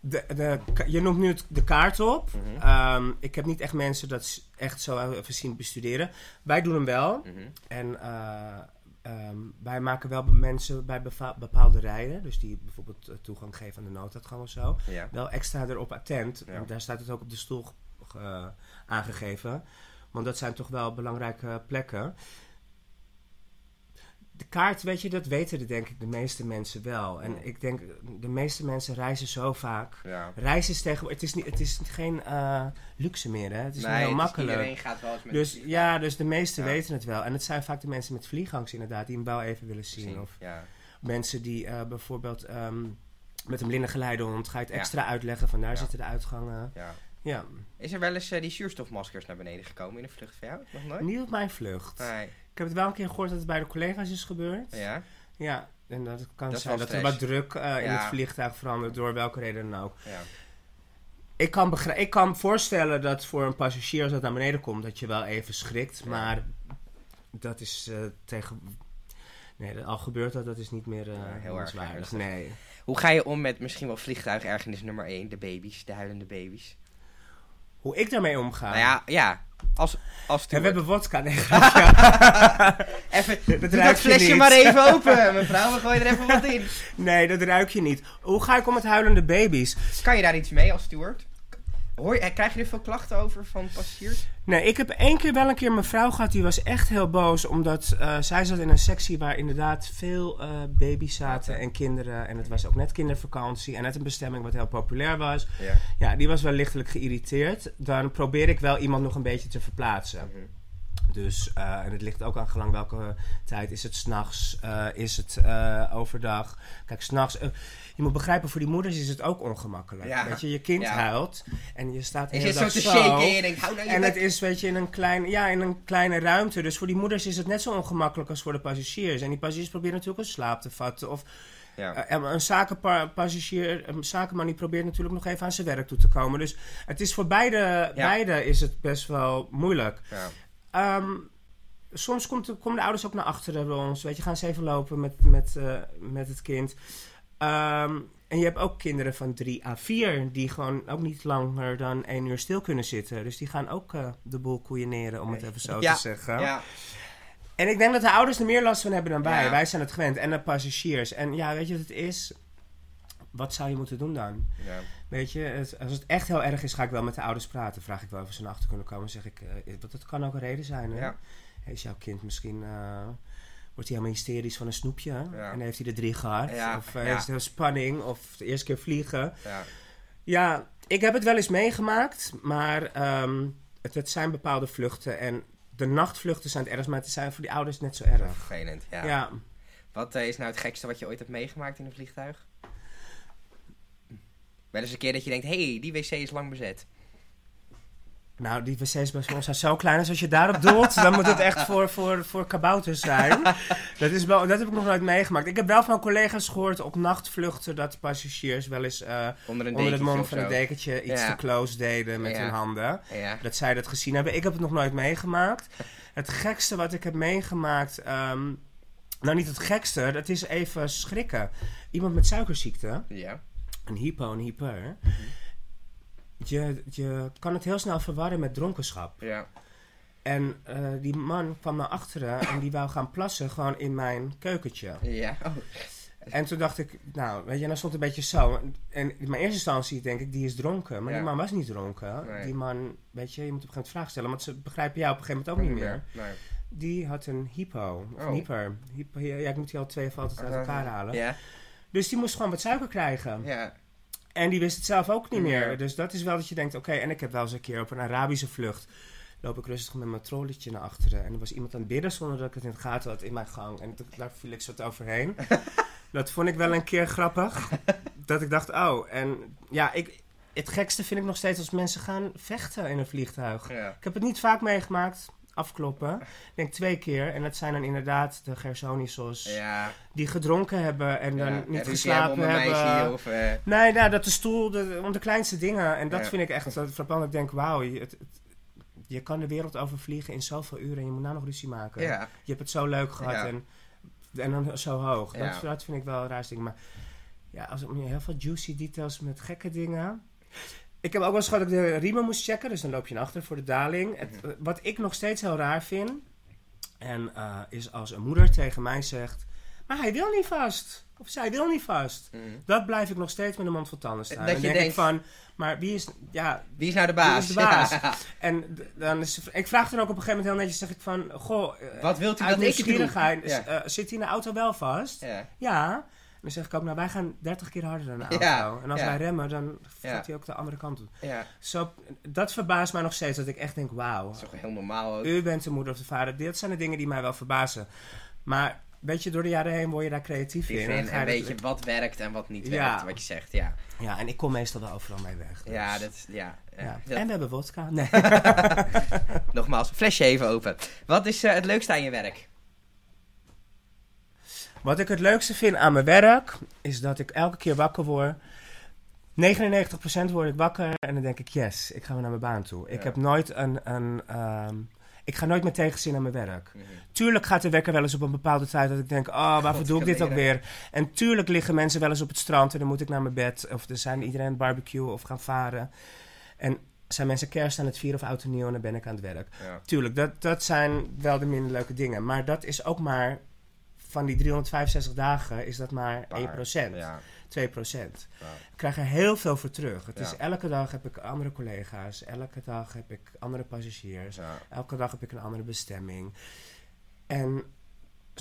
Speaker 2: de, de, je noemt nu de kaart op.
Speaker 1: Mhm.
Speaker 2: Ehm, ik heb niet echt mensen dat echt zo even zien bestuderen. Wij doen hem wel.
Speaker 1: Mhm.
Speaker 2: En eh, ehm, wij maken wel mensen bij bepaalde rijen, dus die bijvoorbeeld eh, toegang geven aan de nooduitgang of zo,
Speaker 1: Ja.
Speaker 2: wel extra erop attent.
Speaker 1: Ja.
Speaker 2: En daar staat het ook op de stoel eh, aangegeven. Want dat zijn toch wel belangrijke plekken. De kaart, weet je, dat weten de, denk ik de meeste mensen wel. En ik denk, de meeste mensen reizen zo vaak.
Speaker 1: ja.
Speaker 2: Reizen is tegenwoordig, het is, niet, het is geen eh, luxe meer, hè? Het is
Speaker 1: Nee,
Speaker 2: heel
Speaker 1: het is-
Speaker 2: makkelijk.
Speaker 1: iedereen gaat wel eens met
Speaker 2: Dus ja, dus de meesten
Speaker 1: Ja.
Speaker 2: weten het wel. En het zijn vaak de mensen met vliegangst inderdaad, die hem wel even willen zien.
Speaker 1: zien.
Speaker 2: Of
Speaker 1: Ja.
Speaker 2: mensen die eh, bijvoorbeeld ehm, met een blinde geleidehond ga je het extra uitleggen. Van daar zitten de uitgangen.
Speaker 1: Ja.
Speaker 2: Ja,
Speaker 1: Is er wel eens eh, die zuurstofmaskers naar beneden gekomen in de vlucht van jou? Nog nooit?
Speaker 2: niet op mijn vlucht.
Speaker 1: Nee.
Speaker 2: Ik heb het wel een keer gehoord dat het bij de collega's is gebeurd.
Speaker 1: Ja?
Speaker 2: Ja, en dat kan
Speaker 1: Dat
Speaker 2: zijn dat er wat druk eh, in
Speaker 1: Ja.
Speaker 2: het vliegtuig verandert, door welke reden dan ook.
Speaker 1: Ja.
Speaker 2: Ik kan, ik kan voorstellen dat voor een passagier als dat naar beneden komt, dat je wel even schrikt.
Speaker 1: Ja.
Speaker 2: Maar dat is eh, tegen... Nee, dat, al gebeurt dat, dat is niet meer
Speaker 1: Ja, heel erg.
Speaker 2: Nee.
Speaker 1: Hoe ga je om met misschien wel vliegtuigergernis nummer 1, de baby's, de huilende baby's?
Speaker 2: Hoe ik daarmee omga?
Speaker 1: Nou ja, ja. Als, als
Speaker 2: Ja, we hebben wodka. Nee,
Speaker 1: Even,
Speaker 2: dat
Speaker 1: doe flesje
Speaker 2: niet.
Speaker 1: maar even open, mevrouw. We gooien er even wat in.
Speaker 2: nee, dat ruik je niet. Hoe ga ik om met huilende baby's?
Speaker 1: Kan je daar iets mee als steward? Hoor je, krijg je er veel klachten over van passagiers?
Speaker 2: Nee, ik heb één keer wel een keer mijn vrouw gehad. Die was echt heel boos. Omdat eh, zij zat in een sectie waar inderdaad veel eh, baby's zaten en kinderen. En het was ook net kindervakantie. En net een bestemming wat heel populair was.
Speaker 1: Ja.
Speaker 2: Ja, die was wel lichtelijk geïrriteerd. Dan probeer ik wel iemand nog een beetje te verplaatsen. Dus, eh, en het ligt ook aan gelang welke tijd. Is het s'nachts? uh, is het eh, overdag? Kijk, s'nachts... je moet begrijpen, voor die moeders is het ook ongemakkelijk.
Speaker 1: Ja.
Speaker 2: Weet je, je kind
Speaker 1: Ja.
Speaker 2: huilt en je staat
Speaker 1: zo
Speaker 2: dag
Speaker 1: te
Speaker 2: zo.
Speaker 1: shaken en denkt, nou
Speaker 2: En het is, weet je, in een, klein, ja, in een kleine ruimte. Dus voor die moeders is het net zo ongemakkelijk als voor de passagiers. En die passagiers proberen natuurlijk een slaap te vatten. Of
Speaker 1: Ja.
Speaker 2: en een zakenpassagier, een zakenman, die probeert natuurlijk nog even aan zijn werk toe te komen. Dus het is voor beide, beide is het best wel moeilijk.
Speaker 1: Ja.
Speaker 2: Ehm, soms komt, komen de ouders ook naar achteren bij ons. Weet je, gaan ze even lopen met, met, eh, met het kind. Ehm, en je hebt ook kinderen van 3 à 4 die gewoon ook niet langer dan één uur stil kunnen zitten. Dus die gaan ook eh, de boel koeieneren, om het even zo
Speaker 1: Ja.
Speaker 2: te zeggen.
Speaker 1: Ja.
Speaker 2: En ik denk dat de ouders er meer last van hebben dan wij.
Speaker 1: Ja.
Speaker 2: Wij zijn het gewend. En de passagiers. En ja, weet je wat het is? Wat zou je moeten doen dan?
Speaker 1: Ja.
Speaker 2: Weet je, het- als het echt heel erg is, ga ik wel met de ouders praten. Vraag ik wel of ze naar achter kunnen komen. zeg ik, want dat kan ook een reden zijn. Hè?
Speaker 1: Ja.
Speaker 2: Is jouw kind misschien, eh, wordt hij helemaal hysterisch van een snoepje?
Speaker 1: Ja.
Speaker 2: En heeft hij er drie gehad? Of eh, is heel spanning? Of de eerste keer vliegen?
Speaker 1: Ja.
Speaker 2: Ja, ik heb het wel eens meegemaakt. Maar ehm, het, het zijn bepaalde vluchten. En de nachtvluchten zijn het ergst. Maar het zijn voor die ouders net zo erg.
Speaker 1: Vervelend, ja.
Speaker 2: Ja.
Speaker 1: Wat is nou het gekste wat je ooit hebt meegemaakt in een vliegtuig? Wel eens een keer dat je denkt, hé, hey, die wc is lang bezet.
Speaker 2: Nou, die wc's bij ons zijn zo klein. Dus als je daarop doelt, dan moet het echt voor, voor, voor kabouters zijn. Dat, is wel, dat heb ik nog nooit meegemaakt. Ik heb wel van collega's gehoord op nachtvluchten dat passagiers wel eens eh,
Speaker 1: Onder een
Speaker 2: onder het mom van het dekentje iets
Speaker 1: Ja.
Speaker 2: te close deden met
Speaker 1: Ja.
Speaker 2: hun handen.
Speaker 1: Ja.
Speaker 2: Dat zij dat gezien hebben. Ik heb het nog nooit meegemaakt. Het gekste wat ik heb meegemaakt. ehm, nou, niet het gekste, dat is even schrikken. Iemand met suikerziekte,
Speaker 1: Ja.
Speaker 2: Een hypo, een hyper.
Speaker 1: Mhm.
Speaker 2: Je, je kan het heel snel verwarren met dronkenschap.
Speaker 1: Ja.
Speaker 2: En eh, die man kwam naar achteren en die wou gaan plassen gewoon in mijn keukentje.
Speaker 1: Ja. Oh.
Speaker 2: En toen dacht ik, nou, weet je, dan stond het een beetje zo. En in mijn eerste instantie denk ik, die is dronken. Maar
Speaker 1: Ja.
Speaker 2: die man was niet dronken.
Speaker 1: Nee.
Speaker 2: Die man, weet je, je moet op een gegeven moment vragen stellen. Want ze begrijpen jou op een gegeven moment ook niet meer.
Speaker 1: Nee.
Speaker 2: Die had een hypo. Of
Speaker 1: Oh.
Speaker 2: een hyper. Hypo- Ja, ik moet die al twee altijd uit elkaar halen.
Speaker 1: Ja.
Speaker 2: Dus die moest gewoon wat suiker krijgen.
Speaker 1: Ja.
Speaker 2: En die wist het zelf ook niet meer. Dus dat is wel dat je denkt, oké. en ik heb wel eens een keer op een Arabische vlucht... loop ik rustig met mijn trolletje naar achteren. En er was iemand aan het bidden zonder dat ik het in het gaten had in mijn gang. En daar viel ik zo wat overheen. dat vond ik wel een keer grappig. dat ik dacht, oh. En ja, ik, het gekste vind ik nog steeds als mensen gaan vechten in een vliegtuig.
Speaker 1: Ja.
Speaker 2: Ik heb het niet vaak meegemaakt. Afkloppen. Ik denk twee keer. En dat zijn dan inderdaad de Gersonisos
Speaker 1: Ja.
Speaker 2: die gedronken hebben en dan niet
Speaker 1: En
Speaker 2: geslapen
Speaker 1: hebben meisje of... eh,
Speaker 2: Nee, nou, dat de stoel, de, om de kleinste dingen. En dat
Speaker 1: Ja.
Speaker 2: vind ik echt uh, frappant. Ik denk, wauw, je, het- het- je kan de wereld overvliegen in zoveel uren en je moet nou nog ruzie maken.
Speaker 1: ja.
Speaker 2: Je hebt het zo leuk gehad en, en dan zo hoog. Dat, dat vind ik wel een raar ding. Maar ja, als heel veel juicy details met gekke dingen. Ik heb ook wel eens gehad dat ik de riemen moest checken. Dus dan loop je naar achter voor de daling. Het,
Speaker 1: Mhm.
Speaker 2: wat ik nog steeds heel raar vind. En eh, is als een moeder tegen mij zegt. Maar hij wil niet vast. Of zij wil niet vast.
Speaker 1: Mhm.
Speaker 2: Dat blijf ik nog steeds met de mond vol tanden staan.
Speaker 1: Dat
Speaker 2: en
Speaker 1: je
Speaker 2: denk ik
Speaker 1: denkt-
Speaker 2: van, maar wie is, ja,
Speaker 1: Wie is nou de baas?
Speaker 2: Wie is de baas?
Speaker 1: Ja.
Speaker 2: en dan is, ik vraag dan ook op een gegeven moment heel netjes, zeg ik van, goh, eh,
Speaker 1: Wat wilt u dat ik doe? Ja.
Speaker 2: eh, zit hij in de auto wel vast?
Speaker 1: Ja.
Speaker 2: Ja. En dan zeg ik ook, nou wij gaan 30 keer harder dan de auto. En als
Speaker 1: ja.
Speaker 2: wij remmen, dan gaat hij ook de andere kant op.
Speaker 1: ja.
Speaker 2: Zo, dat verbaast mij nog steeds, dat ik echt denk, wauw.
Speaker 1: Dat is toch heel normaal ook.
Speaker 2: U bent de moeder of de vader. Dit zijn de dingen die mij wel verbazen. Maar weet je, door de jaren heen word je daar creatief in.
Speaker 1: vind, en
Speaker 2: je
Speaker 1: weet
Speaker 2: dat-
Speaker 1: je wat werkt en wat niet
Speaker 2: Ja.
Speaker 1: werkt, wat je zegt, ja.
Speaker 2: Ja, en ik kom meestal wel overal mee weg. dus-
Speaker 1: Ja, dat, ja. ja.
Speaker 2: Ja. En we hebben vodka. Nee.
Speaker 1: Nogmaals, flesje even open. Wat is eh, het leukste aan je werk?
Speaker 2: Wat ik het leukste vind aan mijn werk, is dat ik elke keer wakker word. 99% word ik wakker en dan denk ik, yes, ik ga weer naar mijn baan toe. Ik heb nooit een... een ehm, ik ga nooit met tegenzin naar mijn werk.
Speaker 1: Mhm.
Speaker 2: Tuurlijk gaat de wekker wel eens op een bepaalde tijd dat ik denk, oh, waarvoor
Speaker 1: God,
Speaker 2: doe ik dit ook weer? En tuurlijk liggen mensen wel eens op het strand en dan moet ik naar mijn bed. Of er zijn iedereen aan het barbecue of gaan varen. En zijn mensen kerst aan het vieren of oud en nieuw en dan ben ik aan het werk.
Speaker 1: Ja.
Speaker 2: Tuurlijk, dat, dat zijn wel de minder leuke dingen. Maar dat is ook maar, van die 365 dagen is dat maar 1%,
Speaker 1: Ja.
Speaker 2: 2%.
Speaker 1: Ja.
Speaker 2: Ik krijg er heel veel voor terug. Het is elke dag heb ik andere collega's, elke dag heb ik andere passagiers. Elke dag heb ik een andere bestemming. En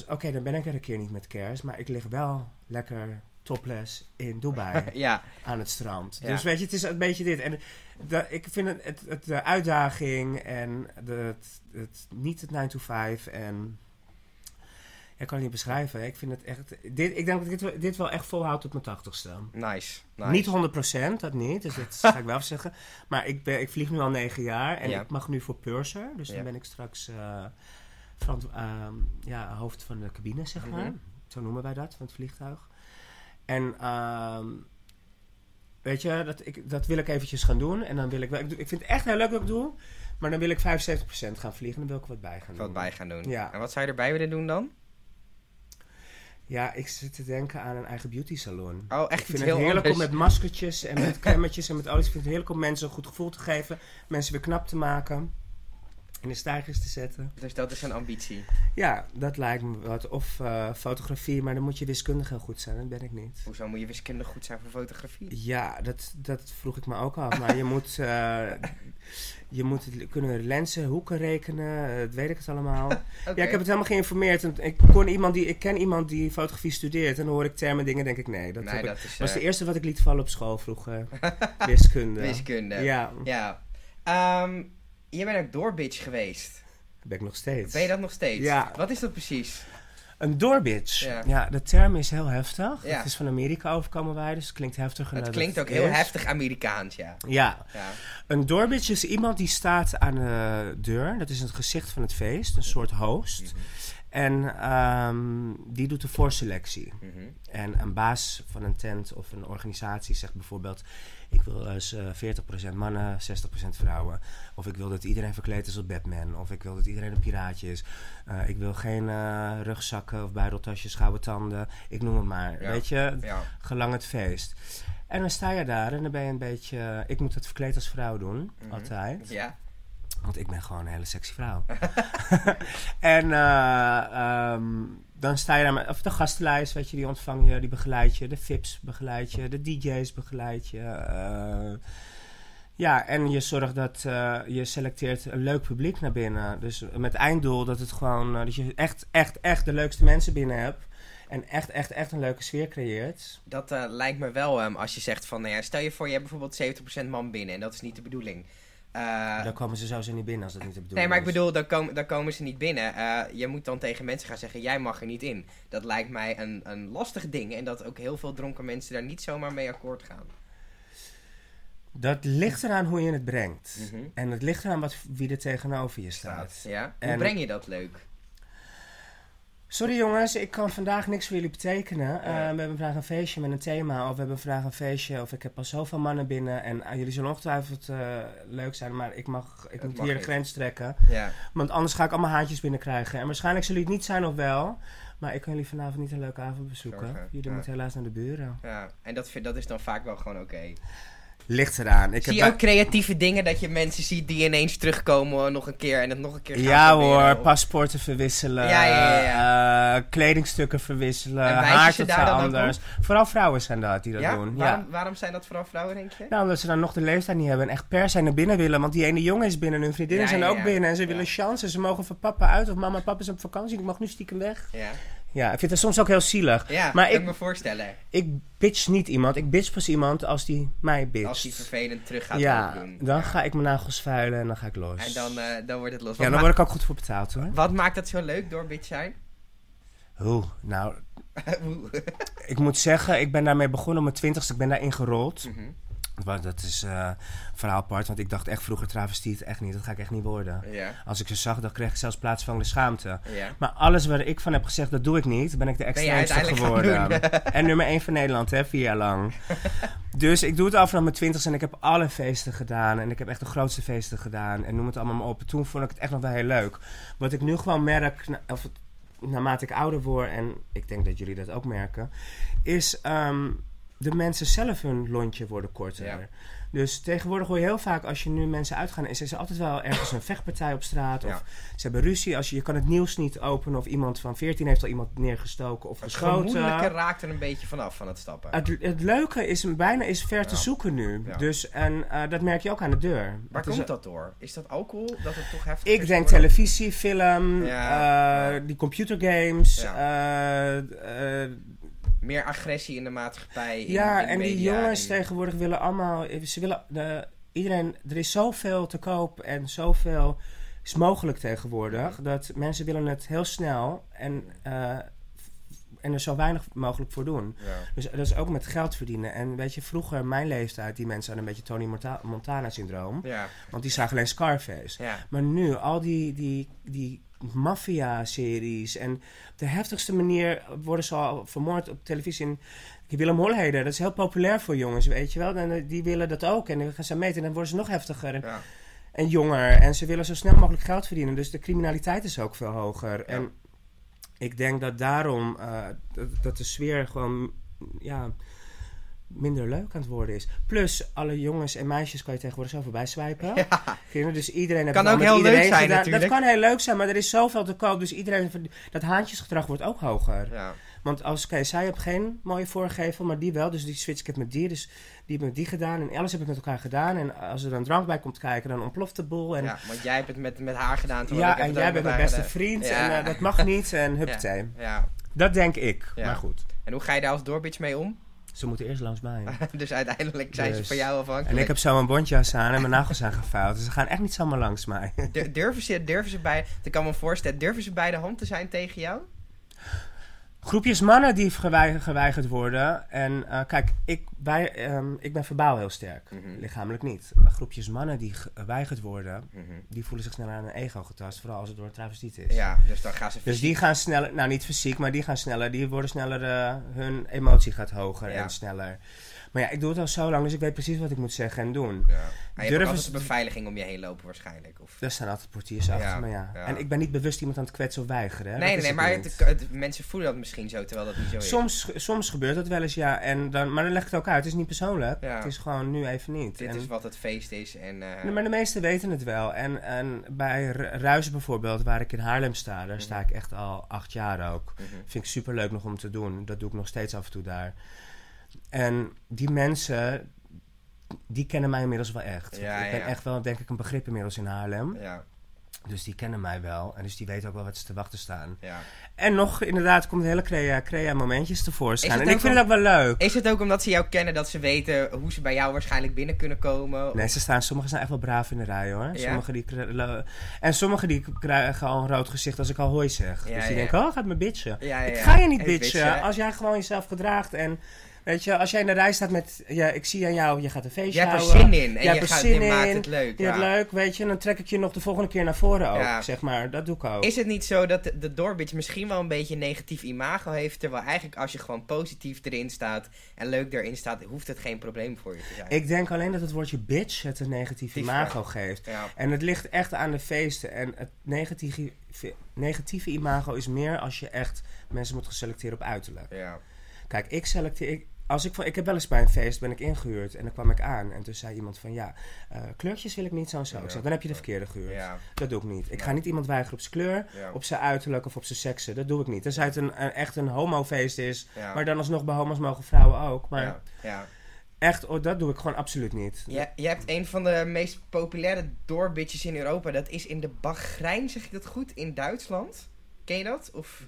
Speaker 2: oké, dan ben ik er een keer niet met kerst, maar ik lig wel lekker topless in Dubai
Speaker 1: ja.
Speaker 2: aan het strand. Dus weet je, het is een beetje dit. En ik vind het, het, het- de uitdaging en de, het, het, niet het 9 to 5 en... Ik kan het niet beschrijven. Ik vind het echt... Dit, ik denk dat ik dit, dit wel echt volhoud tot mijn tachtigste.
Speaker 1: Nice. nice.
Speaker 2: Niet 100%, dat niet. Dus dat ga ik wel zeggen. Maar ik, ben, ik vlieg nu al negen jaar. En
Speaker 1: Ja.
Speaker 2: ik mag nu voor Purser. Dus
Speaker 1: Ja.
Speaker 2: dan ben ik straks eh, ehm, ja, hoofd van de cabine, zeg maar.
Speaker 1: Mhm.
Speaker 2: Zo noemen wij dat, van het vliegtuig. En ehm, weet je, dat, ik, dat wil ik eventjes gaan doen. En dan wil ik wel... Ik, ik vind het echt heel leuk wat ik doe. Maar dan wil ik 75% gaan vliegen. Dan wil ik wat bij gaan doen.
Speaker 1: Wat bij gaan doen.
Speaker 2: Ja.
Speaker 1: En wat zou je erbij willen doen dan?
Speaker 2: Ja, ik zit te denken aan een eigen beauty salon.
Speaker 1: Oh, echt
Speaker 2: Ik vind het
Speaker 1: heel
Speaker 2: heerlijk
Speaker 1: anders.
Speaker 2: om met maskertjes en met cremmetjes en met olies. Ik vind het heerlijk om mensen een goed gevoel te geven. Mensen weer knap te maken. In de stijgers te zetten.
Speaker 1: Dus dat is een ambitie.
Speaker 2: Ja, dat lijkt me wat. Of eh, fotografie, maar dan moet je wiskundig heel goed zijn. Dat ben ik niet.
Speaker 1: Hoezo moet je wiskundig goed zijn voor fotografie?
Speaker 2: Ja, dat, dat vroeg ik me ook af. Maar je moet, eh, je moet het- kunnen lenzen, hoeken rekenen. Dat weet ik het allemaal. Ja, ik heb het helemaal geïnformeerd. En ik, kon iemand die, ik ken iemand die fotografie studeert. En dan hoor ik termen dingen denk ik nee. Dat
Speaker 1: nee,
Speaker 2: ik-
Speaker 1: is
Speaker 2: was de
Speaker 1: eh,
Speaker 2: eerste wat ik liet vallen op school vroeger. Wiskunde.
Speaker 1: wiskunde.
Speaker 2: Ja,
Speaker 1: Ja. Ehm, je bent ook doorbitch geweest.
Speaker 2: dat ben ik nog steeds.
Speaker 1: Ben je dat nog steeds?
Speaker 2: Ja.
Speaker 1: Wat is dat precies?
Speaker 2: Een doorbitch.
Speaker 1: Ja.
Speaker 2: Ja. de term is heel heftig.
Speaker 1: Ja.
Speaker 2: Het is van Amerika overkomen wij, dus het klinkt heftiger
Speaker 1: Het
Speaker 2: dan
Speaker 1: klinkt ook heel
Speaker 2: is.
Speaker 1: heftig Amerikaans, ja.
Speaker 2: Ja,
Speaker 1: ja.
Speaker 2: een doorbitch is iemand die staat aan de deur. Dat is het gezicht van het feest, een soort host.
Speaker 1: Mhm.
Speaker 2: En ehm, die doet de voorselectie.
Speaker 1: Mhm.
Speaker 2: En een baas van een tent of een organisatie zegt bijvoorbeeld... ik wil eens eh 40% mannen, 60% vrouwen. Of ik wil dat iedereen verkleed is als Batman. Of ik wil dat iedereen een piraatje is. Eh, ik wil geen eh, rugzakken of buideltasjes, gouden tanden. Ik noem het maar.
Speaker 1: Ja.
Speaker 2: Weet je,
Speaker 1: Ja.
Speaker 2: gelang het feest. En dan sta je daar en dan ben je een beetje... Ik moet het verkleed als vrouw doen,
Speaker 1: Mhm.
Speaker 2: altijd.
Speaker 1: Ja.
Speaker 2: Want ik ben gewoon een hele sexy vrouw. en eh, ehm, dan sta je daar met of de gastenlijst, weet je, die ontvang je, die begeleid je. De VIP's begeleid je, de DJ's begeleid je. eh. ja, en je zorgt dat eh, je selecteert een leuk publiek naar binnen. Dus met einddoel dat het gewoon, dat je echt, echt, echt de leukste mensen binnen hebt. En echt, echt, echt een leuke sfeer creëert.
Speaker 1: Dat lijkt me wel ehm, als je zegt van, nou ja, stel je voor je hebt bijvoorbeeld 70% man binnen en dat is niet de bedoeling. Eh,
Speaker 2: Daar komen ze sowieso niet binnen als dat niet de bedoeling
Speaker 1: nee, maar ik bedoel, dan, komen dan komen ze niet binnen. Eh, je moet dan tegen mensen gaan zeggen, jij mag er niet in. Dat lijkt mij een, een lastig ding en dat ook heel veel dronken mensen daar niet zomaar mee akkoord gaan.
Speaker 2: Dat ligt eraan hoe je het brengt.
Speaker 1: Mhm.
Speaker 2: En het ligt eraan wat, wie er tegenover je staat.
Speaker 1: Ja? Hoe
Speaker 2: En-
Speaker 1: breng je dat leuk?
Speaker 2: Sorry jongens, ik kan vandaag niks voor jullie betekenen. Eh, we hebben vandaag een feestje met een thema. Of we hebben vandaag een feestje. Of ik heb al zoveel mannen binnen. En eh, jullie zullen ongetwijfeld eh, leuk zijn. Maar ik, mag, ik moet
Speaker 1: mag
Speaker 2: hier een
Speaker 1: niet.
Speaker 2: grens trekken.
Speaker 1: Ja.
Speaker 2: Want anders ga ik allemaal haantjes binnenkrijgen. En waarschijnlijk zullen jullie het niet zijn of wel. Maar ik kan jullie vanavond niet een leuke avond bezoeken.
Speaker 1: Zorgen,
Speaker 2: Jullie
Speaker 1: ja.
Speaker 2: moeten helaas naar de buren.
Speaker 1: ja. En dat, vind- dat is dan vaak wel gewoon oké.
Speaker 2: Ligt eraan. Ik
Speaker 1: Zie je
Speaker 2: heb
Speaker 1: ook creatieve dingen dat je mensen ziet die ineens terugkomen nog een keer en het nog een keer gaan
Speaker 2: Ja
Speaker 1: proberen?
Speaker 2: hoor,
Speaker 1: Of-
Speaker 2: paspoorten verwisselen,
Speaker 1: Ja, ja, ja,
Speaker 2: eh, kledingstukken verwisselen,
Speaker 1: En
Speaker 2: haar
Speaker 1: ook
Speaker 2: anders. Vooral vrouwen zijn dat die dat doen.
Speaker 1: Waarom,
Speaker 2: Ja.
Speaker 1: waarom zijn dat vooral vrouwen, denk je?
Speaker 2: Nou, omdat ze dan nog de leeftijd niet hebben en echt per se naar binnen willen. Want die ene jongen is binnen, hun vriendinnen zijn ook binnen. En ze willen chansen. Ze mogen van papa uit of mama en papa is op vakantie. Ik mag nu stiekem weg.
Speaker 1: Ja,
Speaker 2: Ja, ik vind het soms ook heel zielig.
Speaker 1: ja
Speaker 2: Maar
Speaker 1: kan
Speaker 2: ik-
Speaker 1: me voorstellen.
Speaker 2: Ik bitch niet iemand. Ik bitch pas iemand als die mij bitcht.
Speaker 1: Als die vervelend terug gaat
Speaker 2: ja,
Speaker 1: doen.
Speaker 2: dan
Speaker 1: Ja.
Speaker 2: ga ik mijn nagels vuilen en dan ga ik los.
Speaker 1: En dan, eh, dan wordt het los.
Speaker 2: ja,
Speaker 1: Wat,
Speaker 2: dan
Speaker 1: ma-
Speaker 2: word ik ook goed voor betaald hoor.
Speaker 1: wat maakt dat zo leuk door bitch zijn?
Speaker 2: Oeh, nou, ik moet zeggen, ik ben daarmee begonnen op mijn twintigste. Ik ben daarin gerold.
Speaker 1: Mhm.
Speaker 2: Maar dat is eh, een verhaal apart, want ik dacht echt vroeger travestiet, echt niet. Dat ga ik echt niet worden.
Speaker 1: Ja,
Speaker 2: Als ik ze zag, dan kreeg ik zelfs plaatsvangende schaamte.
Speaker 1: ja.
Speaker 2: Maar alles waar ik van heb gezegd, dat doe ik niet. Ben ik de extreemste geworden. en nummer 1 van Nederland, hè, vier jaar lang. dus ik doe het al vanaf mijn twintigste en ik heb alle feesten gedaan. En ik heb echt de grootste feesten gedaan. En noem het allemaal maar op. Toen vond ik het echt nog wel heel leuk. Wat ik nu gewoon merk, of naarmate ik ouder word, en ik denk dat jullie dat ook merken, is ehm, de mensen zelf hun lontje worden korter.
Speaker 1: Ja.
Speaker 2: Dus tegenwoordig hoor je heel vaak als je nu mensen uitgaan, is er altijd wel ergens een vechtpartij op straat. Of
Speaker 1: Ja.
Speaker 2: ze hebben ruzie. Als je, je kan het nieuws niet openen of iemand van 14 heeft al iemand neergestoken of
Speaker 1: Het
Speaker 2: geschoten.
Speaker 1: gemoedelijke raakt er een beetje vanaf van het stappen.
Speaker 2: Het, het leuke is bijna is ver te zoeken nu. Dus, en eh, dat merk je ook aan de deur.
Speaker 1: Waar
Speaker 2: Het
Speaker 1: komt dat door? Is dat alcohol? Dat het toch heftig
Speaker 2: Ik denk televisie, film,
Speaker 1: ja.
Speaker 2: die computergames. eh,
Speaker 1: Meer agressie in de maatschappij. in-
Speaker 2: ja,
Speaker 1: in
Speaker 2: en die
Speaker 1: media
Speaker 2: jongens
Speaker 1: en-
Speaker 2: tegenwoordig willen allemaal. Ze willen de, iedereen. Er is zoveel te koop en zoveel is mogelijk tegenwoordig. Dat mensen willen het heel snel en, eh, en er zo weinig mogelijk voor doen.
Speaker 1: Ja.
Speaker 2: Dus dat is ook met geld verdienen. En weet je, vroeger mijn leeftijd, die mensen hadden een beetje Tony Monta- Montana-syndroom.
Speaker 1: Ja,
Speaker 2: Want die zagen alleen Scarface.
Speaker 1: ja.
Speaker 2: Maar nu, al die, die, die maffia-series en op de heftigste manier worden ze al vermoord op televisie. En Willem Holleder, dat is heel populair voor jongens, weet je wel. En eh, die willen dat ook. En dan gaan ze meten en dan worden ze nog heftiger en,
Speaker 1: ja.
Speaker 2: en jonger. En ze willen zo snel mogelijk geld verdienen. Dus de criminaliteit is ook veel hoger. En ik denk dat daarom eh, dat, dat de sfeer gewoon ja, minder leuk aan het worden is. Plus, alle jongens en meisjes kan je tegenwoordig zo voorbij swipen. Kinderen, Dus iedereen
Speaker 1: Kan ook heel leuk zijn
Speaker 2: gedaan.
Speaker 1: natuurlijk.
Speaker 2: Dat kan heel leuk zijn, maar er is zoveel te koop. Dus iedereen, dat haantjesgedrag wordt ook hoger.
Speaker 1: ja.
Speaker 2: Want als, oké, zij heeft geen mooie voorgevel, maar die wel. Dus die switch ik het met die. Dus die hebben met die gedaan. En alles heb ik met elkaar gedaan. En als er dan drank bij komt kijken, dan ontploft de boel. En,
Speaker 1: ja, want jij hebt het met, met haar gedaan. terwijl
Speaker 2: ja,
Speaker 1: ik heb
Speaker 2: en jij bent mijn beste
Speaker 1: gedaan.
Speaker 2: vriend.
Speaker 1: Ja.
Speaker 2: En eh, dat mag niet. En huppatee.
Speaker 1: Ja.
Speaker 2: Dat denk ik.
Speaker 1: Ja.
Speaker 2: Maar goed,
Speaker 1: En hoe ga je daar als doorbitch mee om?
Speaker 2: Ze moeten eerst langs mij.
Speaker 1: dus uiteindelijk zijn ze
Speaker 2: Dus.
Speaker 1: van jou afhankelijk.
Speaker 2: En ik heb zo een bondjas aan en mijn nagels zijn gevouwd. Dus ze gaan echt niet zomaar langs mij.
Speaker 1: Du- durven, ze, durven ze bij... Ik kan me voorstellen, durven ze bij de hand te zijn tegen jou?
Speaker 2: Groepjes mannen die gewei- geweigerd worden. En eh, kijk, ik, wij, ehm, ik ben verbaal heel sterk.
Speaker 1: Mhm.
Speaker 2: Lichamelijk niet. Maar groepjes mannen die geweigerd worden,
Speaker 1: Mhm.
Speaker 2: die voelen zich sneller aan hun ego getast. Vooral als het door een travestiet is.
Speaker 1: Ja, dus dan gaan ze
Speaker 2: Dus
Speaker 1: fysiek-
Speaker 2: die gaan sneller, nou niet fysiek, maar die gaan sneller. Die worden sneller, eh, hun emotie gaat hoger
Speaker 1: Ja.
Speaker 2: en sneller. Maar ja, ik doe het al zo lang, dus ik weet precies wat ik moet zeggen en doen.
Speaker 1: Ja. En je hebt
Speaker 2: Durven
Speaker 1: ook altijd beveiliging om je heen lopen waarschijnlijk. Of...
Speaker 2: Er staan altijd portiers achter
Speaker 1: Ja,
Speaker 2: me, ja.
Speaker 1: ja.
Speaker 2: En ik ben niet bewust iemand aan het kwetsen of weigeren. hè.
Speaker 1: nee, nee, nee, maar het, het- mensen voelen dat misschien zo, terwijl dat niet zo is.
Speaker 2: Soms, soms gebeurt dat wel eens, ja. En dan, maar dan leg ik het ook uit. Het is niet persoonlijk. Het is gewoon nu even niet.
Speaker 1: Dit
Speaker 2: En-
Speaker 1: is wat het feest is en... eh,
Speaker 2: Nee, maar de meesten weten het wel. En, en bij Ru- Ruizen bijvoorbeeld, waar ik in Haarlem sta, daar sta ik echt al acht jaar ook.
Speaker 1: mhm.
Speaker 2: Vind ik super leuk nog om te doen. Dat doe ik nog steeds af en toe daar. En die mensen, die kennen mij inmiddels wel echt.
Speaker 1: Ja,
Speaker 2: ik ben
Speaker 1: ja.
Speaker 2: echt wel, denk ik, een begrip inmiddels in Haarlem.
Speaker 1: Ja,
Speaker 2: Dus die kennen mij wel. En dus die weten ook wel wat ze te wachten staan.
Speaker 1: ja.
Speaker 2: En nog, inderdaad, komt hele crea, crea momentjes tevoorschijn. En ik vind het ook wel leuk.
Speaker 1: Is het ook omdat ze jou kennen dat ze weten hoe ze bij jou waarschijnlijk binnen kunnen komen?
Speaker 2: Nee, ze staan, sommigen zijn echt wel braaf in de rij hoor.
Speaker 1: Ja?
Speaker 2: Sommigen die en sommigen die krijgen al een rood gezicht als ik al hoi zeg.
Speaker 1: Ja,
Speaker 2: dus die denken, oh, gaat me bitchen. Ik ga je niet
Speaker 1: Hey,
Speaker 2: bitchen
Speaker 1: bitchen.
Speaker 2: als jij gewoon jezelf gedraagt en... Weet je, als jij in de rij staat met, ja, ik zie aan jou, je gaat een feestje
Speaker 1: Jij hebt er
Speaker 2: houden.
Speaker 1: zin in. En je, gaat,
Speaker 2: zin
Speaker 1: je maakt
Speaker 2: in.
Speaker 1: het leuk.
Speaker 2: Je hebt
Speaker 1: ja.
Speaker 2: leuk, weet je, en dan trek ik je nog de volgende keer naar voren ook,
Speaker 1: Ja.
Speaker 2: zeg maar. Dat doe ik ook.
Speaker 1: Is het niet zo dat de, de Doorbitch misschien wel een beetje een negatief imago heeft, terwijl eigenlijk als je gewoon positief erin staat en leuk erin staat, hoeft het geen probleem voor je te zijn.
Speaker 2: Ik denk alleen dat het woordje bitch het een negatief imago geeft.
Speaker 1: Ja.
Speaker 2: En het ligt echt aan de feesten. En het negatieve, negatieve imago is meer als je echt mensen moet gaan selecteren op uiterlijk.
Speaker 1: Ja.
Speaker 2: Kijk, ik selecteer. Ik, als ik, van- ik heb wel eens bij een feest ben ik ingehuurd en dan kwam ik aan en toen zei iemand van ja, eh, kleurtjes wil ik niet zo en zo. Ik zeg, dan heb je de verkeerde gehuurd.
Speaker 1: Ja.
Speaker 2: Dat doe ik niet. Ik ga niet iemand weigeren op zijn kleur,
Speaker 1: Ja.
Speaker 2: op zijn uiterlijk of op zijn seksen. Dat doe ik niet. Tenzij het een, een, echt een homofeest is,
Speaker 1: Ja.
Speaker 2: maar dan alsnog bij homo's mogen vrouwen ook. Maar
Speaker 1: ja. ja.
Speaker 2: echt, oh, dat doe ik gewoon absoluut niet.
Speaker 1: Ja, je hebt een van de meest populaire doorbitches in Europa. Dat is in de Bahrein, zeg ik dat goed? In Duitsland. Ken je dat? Of.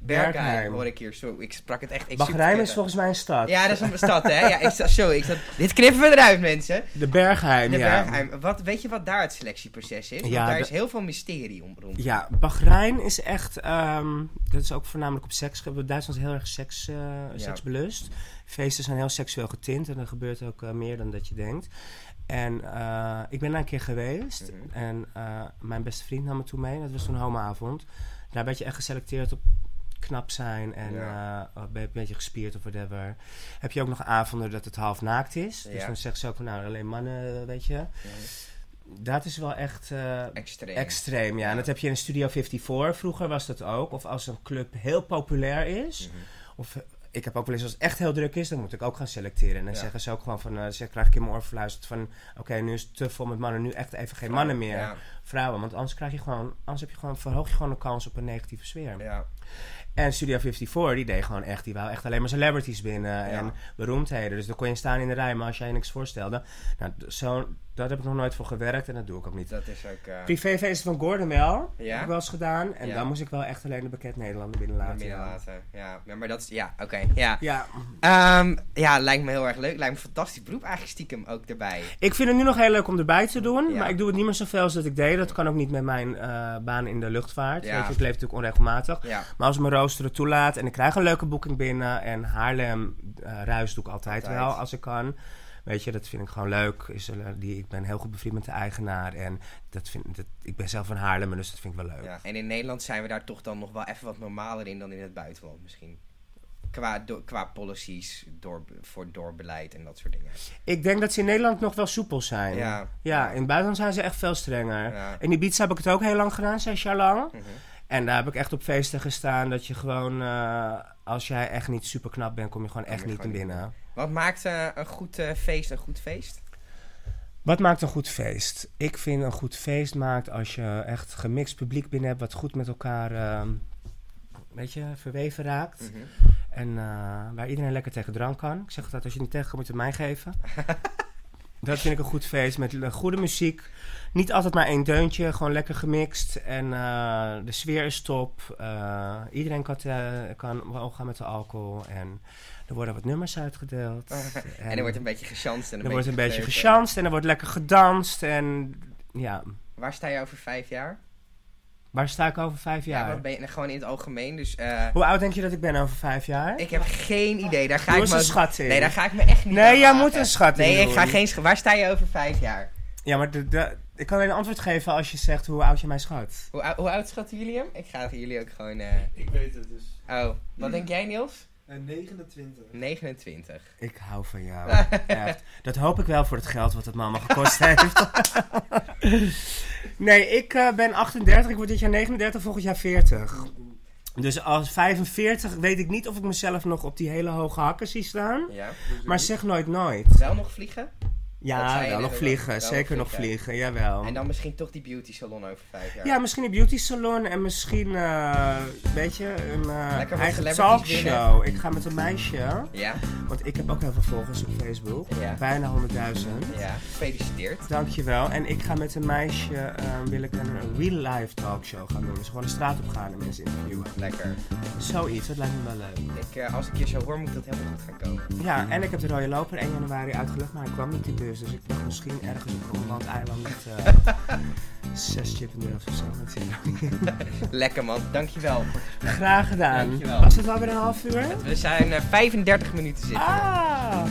Speaker 3: Bergheim.
Speaker 1: hoor ik hier. Zo, ik sprak het echt ik
Speaker 2: Bahrein is volgens mij een stad.
Speaker 1: Ja, dat is een stad, hè? Ja, ik sta, zo, ik dit knippen we eruit, mensen.
Speaker 2: De Bergheim,
Speaker 1: De
Speaker 2: ja.
Speaker 1: Bergheim. Wat, weet je wat daar het selectieproces is? Want
Speaker 2: Ja,
Speaker 1: daar
Speaker 2: de-
Speaker 1: is heel veel mysterie om rond.
Speaker 2: Ja, Bahrein is echt, ehm, dat is ook voornamelijk op seks. Duitsland is heel erg seks, eh, seksbelust. Feesten zijn heel seksueel getint en er gebeurt ook eh, meer dan dat je denkt. En eh, ik ben daar een keer geweest
Speaker 1: Mhm.
Speaker 2: en mijn beste vriend nam me toen mee. Dat was toen homoavond. Daar werd je echt geselecteerd op knap zijn en
Speaker 1: Ja.
Speaker 2: eh, ben je een beetje gespierd of whatever. Heb je ook nog avonden dat het half naakt is. Dus
Speaker 1: Ja.
Speaker 2: dan zeggen ze ook van nou alleen mannen, weet je. Dat is wel echt... eh,
Speaker 1: Extreem.
Speaker 2: Extreem, ja.
Speaker 1: Ja.
Speaker 2: En dat heb je in Studio 54. Vroeger was dat ook. Of als een club heel populair is.
Speaker 1: Mhm.
Speaker 2: Of eh, ik heb ook wel eens als het echt heel druk is, dan moet ik ook gaan selecteren. En dan
Speaker 1: Ja.
Speaker 2: zeggen ze ook gewoon van, eh, zeg, krijg ik in mijn oor verluisterd van, oké, nu is het te vol met mannen, nu echt even geen mannen meer.
Speaker 1: Ja,
Speaker 2: Vrouwen, want anders krijg je gewoon, anders heb je gewoon, verhoog je gewoon de kans op een negatieve sfeer.
Speaker 1: ja.
Speaker 2: En Studio 54, die deed gewoon echt, die wou echt alleen maar celebrities binnen en beroemdheden. Dus dan kon je staan in de rij, maar als jij niks voorstelde, nou, d- daar heb ik nog nooit voor gewerkt en dat doe ik ook niet.
Speaker 1: Dat is ook... eh
Speaker 2: Privéfeest van Gordon wel.
Speaker 1: Ja?
Speaker 2: Heb ik wel eens gedaan. En
Speaker 1: Ja.
Speaker 2: dan moest ik wel echt alleen de bekend Nederlander binnenlaten. ja.
Speaker 1: laten. Ja. ja, maar dat is... Ja, oké. ja.
Speaker 2: Ja.
Speaker 1: Ehm, ja, lijkt me heel erg leuk. Lijkt me een fantastisch beroep eigenlijk stiekem ook erbij.
Speaker 2: Ik vind het nu nog heel leuk om erbij te doen. Maar ik doe het niet meer zoveel als dat ik deed. Dat kan ook niet met mijn eh, baan in de luchtvaart. Weet je, ik leef natuurlijk onregelmatig. Maar als mijn rooster het toelaat en ik krijg een leuke boeking binnen. En Haarlem eh ruis doe ik altijd,
Speaker 1: Altijd.
Speaker 2: wel als ik kan. Weet je, dat vind ik gewoon leuk. Is er, die, ik ben heel goed bevriend met de eigenaar. En dat vind, dat, ik ben zelf van Haarlem, dus dat vind ik wel leuk.
Speaker 1: ja. En in Nederland zijn we daar toch dan nog wel even wat normaler in dan in het buitenland misschien. Qua, do- qua policies door, voor doorbeleid en dat soort dingen.
Speaker 2: Ik denk dat ze in Nederland nog wel soepel zijn.
Speaker 1: Ja.
Speaker 2: Ja, in het buitenland zijn ze echt veel strenger.
Speaker 1: Ja.
Speaker 2: In Ibiza heb ik het ook heel lang gedaan, zes jaar lang.
Speaker 1: Mhm.
Speaker 2: En daar heb ik echt op feesten gestaan dat je gewoon, eh, als jij echt niet super knap bent, kom je gewoon
Speaker 1: Kom
Speaker 2: echt niet naar
Speaker 1: niet
Speaker 2: binnen.
Speaker 1: Wat maakt eh, een goed eh, feest een goed feest?
Speaker 2: Wat maakt een goed feest? Ik vind een goed feest maakt als je echt gemixt publiek binnen hebt, wat goed met elkaar, eh, weet je, verweven raakt.
Speaker 1: Mhm.
Speaker 2: En eh, waar iedereen lekker tegen drank kan. Ik zeg altijd, als je niet tegen kan, moet je het mij geven. dat vind ik een goed feest met goede muziek. Niet altijd maar één deuntje, gewoon lekker gemixt. En eh, de sfeer is top. Eh, iedereen kan, kan omgaan met de alcohol. En er worden wat nummers uitgedeeld.
Speaker 1: En er wordt een beetje gechanst. En een
Speaker 2: er wordt een beetje gechanst en er wordt lekker gedanst. En ja,
Speaker 1: Waar sta je over vijf jaar?
Speaker 2: Waar sta ik over vijf
Speaker 1: Ja,
Speaker 2: jaar?
Speaker 1: wat ben je, gewoon in het algemeen. Dus eh,
Speaker 2: Hoe oud denk je dat ik ben over vijf jaar?
Speaker 1: ik heb geen idee. Daar ga
Speaker 2: Doe
Speaker 1: ik
Speaker 2: eens
Speaker 1: me
Speaker 2: een schatting.
Speaker 1: Nee, daar ga ik me echt niet
Speaker 2: Nee, jij moet een schatting
Speaker 1: Nee, ik ga geen... Waar sta je over vijf jaar?
Speaker 2: Ja, maar de, de- ik kan alleen een antwoord geven als je zegt hoe oud je mij schat.
Speaker 1: Hoe oud schatten jullie hem? Ik ga jullie ook gewoon... eh,
Speaker 3: Ik weet het dus.
Speaker 1: Oh, wat denk jij Niels?
Speaker 3: En 29.
Speaker 1: 29.
Speaker 2: Ik hou van jou. Echt. Dat hoop ik wel voor het geld wat het mama gekost heeft. nee, ik eh, ben 38, ik word dit jaar 39, volgend jaar 40. Dus als 45 weet ik niet of ik mezelf nog op die hele hoge hakken zie staan.
Speaker 1: Ja.
Speaker 2: Maar zeg nooit nooit.
Speaker 1: Wel nog vliegen?
Speaker 2: Ja, wel nog vliegen.
Speaker 1: Wel
Speaker 2: Zeker nog
Speaker 1: vliegen.
Speaker 2: jawel.
Speaker 1: En dan misschien toch die beauty salon over vijf jaar.
Speaker 2: Ja, misschien een beauty salon en misschien, eh weet je, een eh, eigen talkshow. Ik ga met een meisje,
Speaker 1: Ja?
Speaker 2: want ik heb ook heel veel volgers op Facebook.
Speaker 1: Ja.
Speaker 2: Bijna 100.000.
Speaker 1: Ja. Gefeliciteerd.
Speaker 2: Dankjewel. En ik ga met een meisje, eh, wil ik een real-life talkshow gaan doen. Dus gewoon de straat op gaan en mensen interviewen.
Speaker 1: Lekker.
Speaker 2: Zoiets, dat lijkt me wel leuk.
Speaker 1: Ik, als ik je zo hoor, moet dat helemaal goed gaan komen.
Speaker 2: Ja, en ik heb de rode loper 1 januari uitgelegd, maar hij kwam niet die bus. Dus ik dacht misschien ergens op een eiland met eh, zes chippendales of zo.
Speaker 1: Lekker man, dankjewel.
Speaker 2: Graag gedaan.
Speaker 1: Dankjewel.
Speaker 2: Was het alweer een half uur?
Speaker 1: We zijn eh, 35 minuten zitten.
Speaker 2: Ah!